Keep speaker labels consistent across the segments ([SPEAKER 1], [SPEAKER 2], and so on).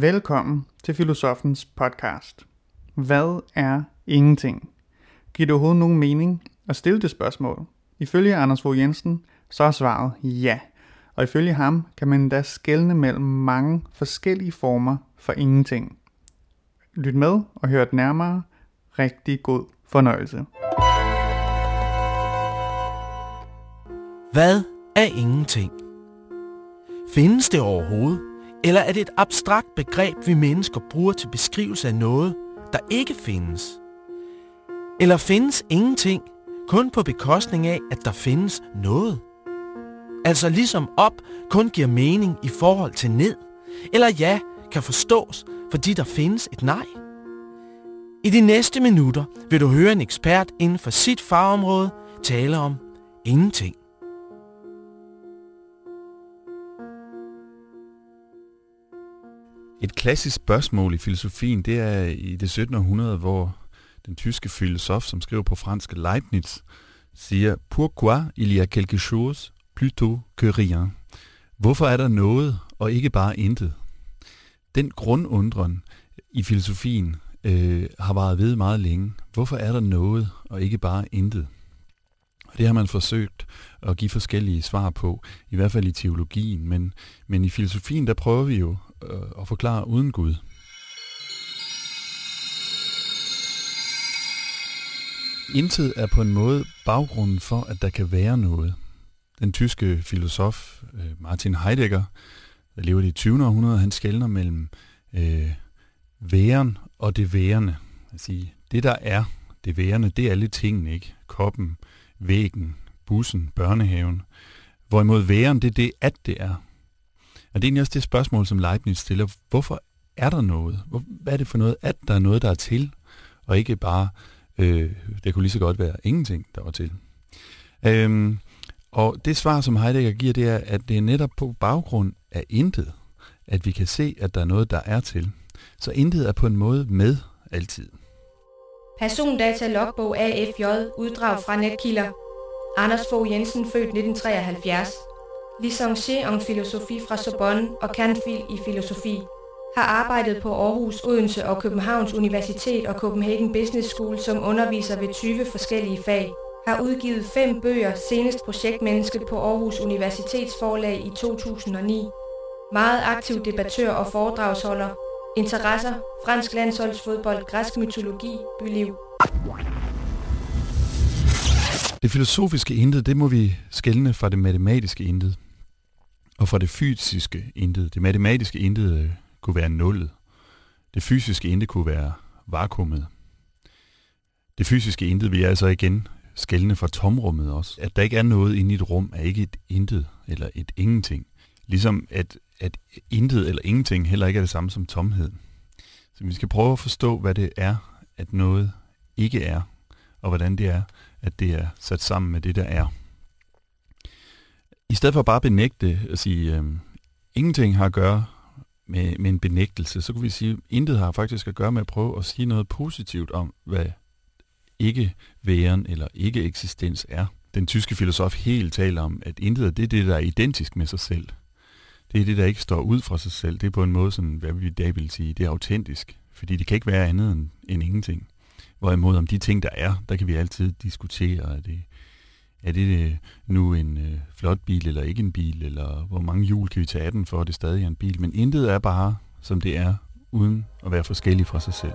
[SPEAKER 1] Velkommen til Filosofens podcast. Hvad er ingenting? Giver det overhovedet nogen mening at stille det spørgsmål? Ifølge Anders Fogh Jensen, så er svaret ja. Og ifølge ham kan man da skelne mellem mange forskellige former for ingenting. Lyt med og hør det nærmere. Rigtig god fornøjelse.
[SPEAKER 2] Hvad er ingenting? Findes det overhovedet? Eller er det et abstrakt begreb, vi mennesker bruger til beskrivelse af noget, der ikke findes? Eller findes ingenting kun på bekostning af, at der findes noget? Altså ligesom op kun giver mening i forhold til ned, eller ja kan forstås, fordi der findes et nej? I de næste minutter vil du høre en ekspert inden for sit fagområde tale om ingenting.
[SPEAKER 3] Et klassisk spørgsmål i filosofien, det er i det 17. århundrede, hvor den tyske filosof, som skriver på fransk Leibniz, siger, Pourquoi il y a quelque chose plutôt que rien? Hvorfor er der noget, og ikke bare intet? Den grundundren i filosofien øh, har varet ved meget længe. Hvorfor er der noget, og ikke bare intet? Og det har man forsøgt at give forskellige svar på, i hvert fald i teologien, men, men i filosofien, der prøver vi jo Øh, at forklare uden Gud. Intet er på en måde baggrunden for, at der kan være noget. Den tyske filosof øh, Martin Heidegger, der lever i det 20. århundrede, han skældner mellem øh, væren og det værende. Altså, det der er det værende, det er alle tingene, ikke? Koppen, væggen, bussen, børnehaven. Hvorimod væren, det er det, at det er. Og det er egentlig også det spørgsmål, som Leibniz stiller. Hvorfor er der noget? Hvor, hvad er det for noget, at der er noget, der er til, og ikke bare, øh, det kunne lige så godt være ingenting, der var til. Øhm, og det svar, som Heidegger giver, det er, at det er netop på baggrund af intet, at vi kan se, at der er noget, der er til. Så intet er på en måde med altid.
[SPEAKER 4] Persondata logbog AFJ, uddrag fra netkilder. Anders Fogh Jensen, født 1973. Licencié en filosofi fra Sorbonne og Candfil i filosofi. Har arbejdet på Aarhus, Odense og Københavns Universitet og Copenhagen Business School som underviser ved 20 forskellige fag. Har udgivet fem bøger, senest Projektmenneske på Aarhus Universitets forlag i 2009. Meget aktiv debattør og foredragsholder. Interesser, fransk landsholdsfodbold, græsk mytologi, byliv.
[SPEAKER 3] Det filosofiske intet, det må vi skelne fra det matematiske intet og fra det fysiske intet. Det matematiske intet øh, kunne være nullet. Det fysiske intet kunne være vakuumet. Det fysiske intet vil altså igen skældne fra tomrummet også. At der ikke er noget inde i et rum, er ikke et intet eller et ingenting. Ligesom at, at intet eller ingenting heller ikke er det samme som tomhed. Så vi skal prøve at forstå, hvad det er, at noget ikke er, og hvordan det er, at det er sat sammen med det, der er. I stedet for bare at benægte og sige, øh, ingenting har at gøre med, med en benægtelse, så kunne vi sige, at intet har faktisk at gøre med at prøve at sige noget positivt om, hvad ikke væren eller ikke eksistens er. Den tyske filosof helt taler om, at intet det er det, der er identisk med sig selv. Det er det, der ikke står ud fra sig selv. Det er på en måde, sådan, hvad vi i dag vil sige, det er autentisk. Fordi det kan ikke være andet end, end ingenting. Hvorimod om de ting, der er, der kan vi altid diskutere, er det, er det øh, nu en øh, flot bil eller ikke en bil, eller hvor mange hjul kan vi tage af den for, at det stadig er en bil. Men intet er bare, som det er, uden at være forskellig fra sig selv.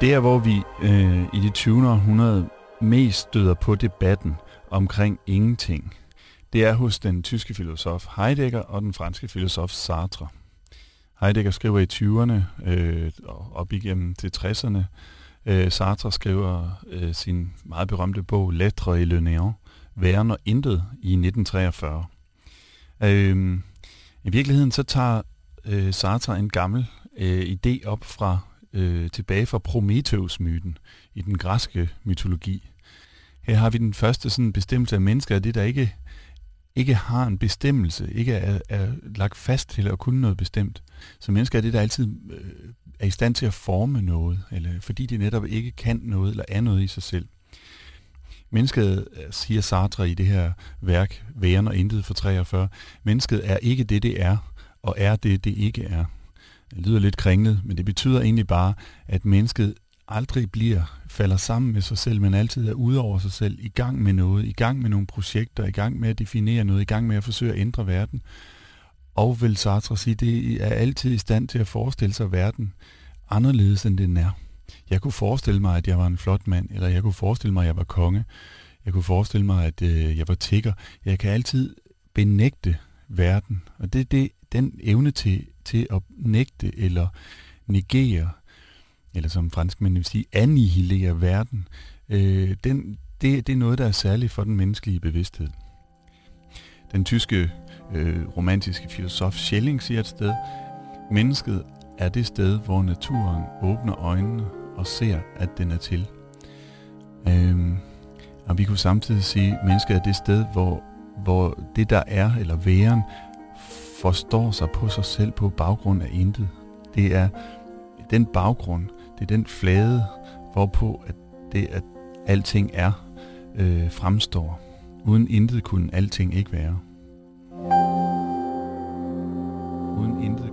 [SPEAKER 3] Der, hvor vi øh, i det 20. århundrede mest støder på debatten omkring ingenting, det er hos den tyske filosof Heidegger og den franske filosof Sartre. Heidegger skriver i 20'erne øh, op igennem til 60'erne. Øh, Sartre skriver øh, sin meget berømte bog Lettre et le néant, Væren og Intet i 1943. Øh, I virkeligheden så tager øh, Sartre en gammel øh, idé op fra øh, tilbage fra Prometheus-myten i den græske mytologi. Her har vi den første sådan bestemmelse af mennesker, det der ikke ikke har en bestemmelse, ikke er, er lagt fast til at kunne noget bestemt. Så mennesker er det, der altid øh, er i stand til at forme noget, eller fordi de netop ikke kan noget eller er noget i sig selv. Mennesket, øh, siger Sartre i det her værk, Væren og Intet for 43, mennesket er ikke det, det er, og er det, det ikke er. Det lyder lidt kringlet, men det betyder egentlig bare, at mennesket aldrig bliver, falder sammen med sig selv, men altid er ude over sig selv, i gang med noget, i gang med nogle projekter, i gang med at definere noget, i gang med at forsøge at ændre verden. Og vil Sartre sige, det er altid i stand til at forestille sig verden anderledes, end den er. Jeg kunne forestille mig, at jeg var en flot mand, eller jeg kunne forestille mig, at jeg var konge. Jeg kunne forestille mig, at øh, jeg var tigger. Jeg kan altid benægte verden. Og det er det, den evne til, til at nægte eller negere, eller som franskmænd vil sige, annihilere verden, øh, den, det, det er noget, der er særligt for den menneskelige bevidsthed. Den tyske øh, romantiske filosof Schelling siger et sted, mennesket er det sted, hvor naturen åbner øjnene og ser, at den er til. Øhm, og vi kunne samtidig sige, at mennesket er det sted, hvor, hvor det, der er, eller væren, forstår sig på sig selv på baggrund af intet. Det er den baggrund, det er den flade, hvorpå at det, at alting er, øh, fremstår. Uden intet kunne alting ikke være. Uden intet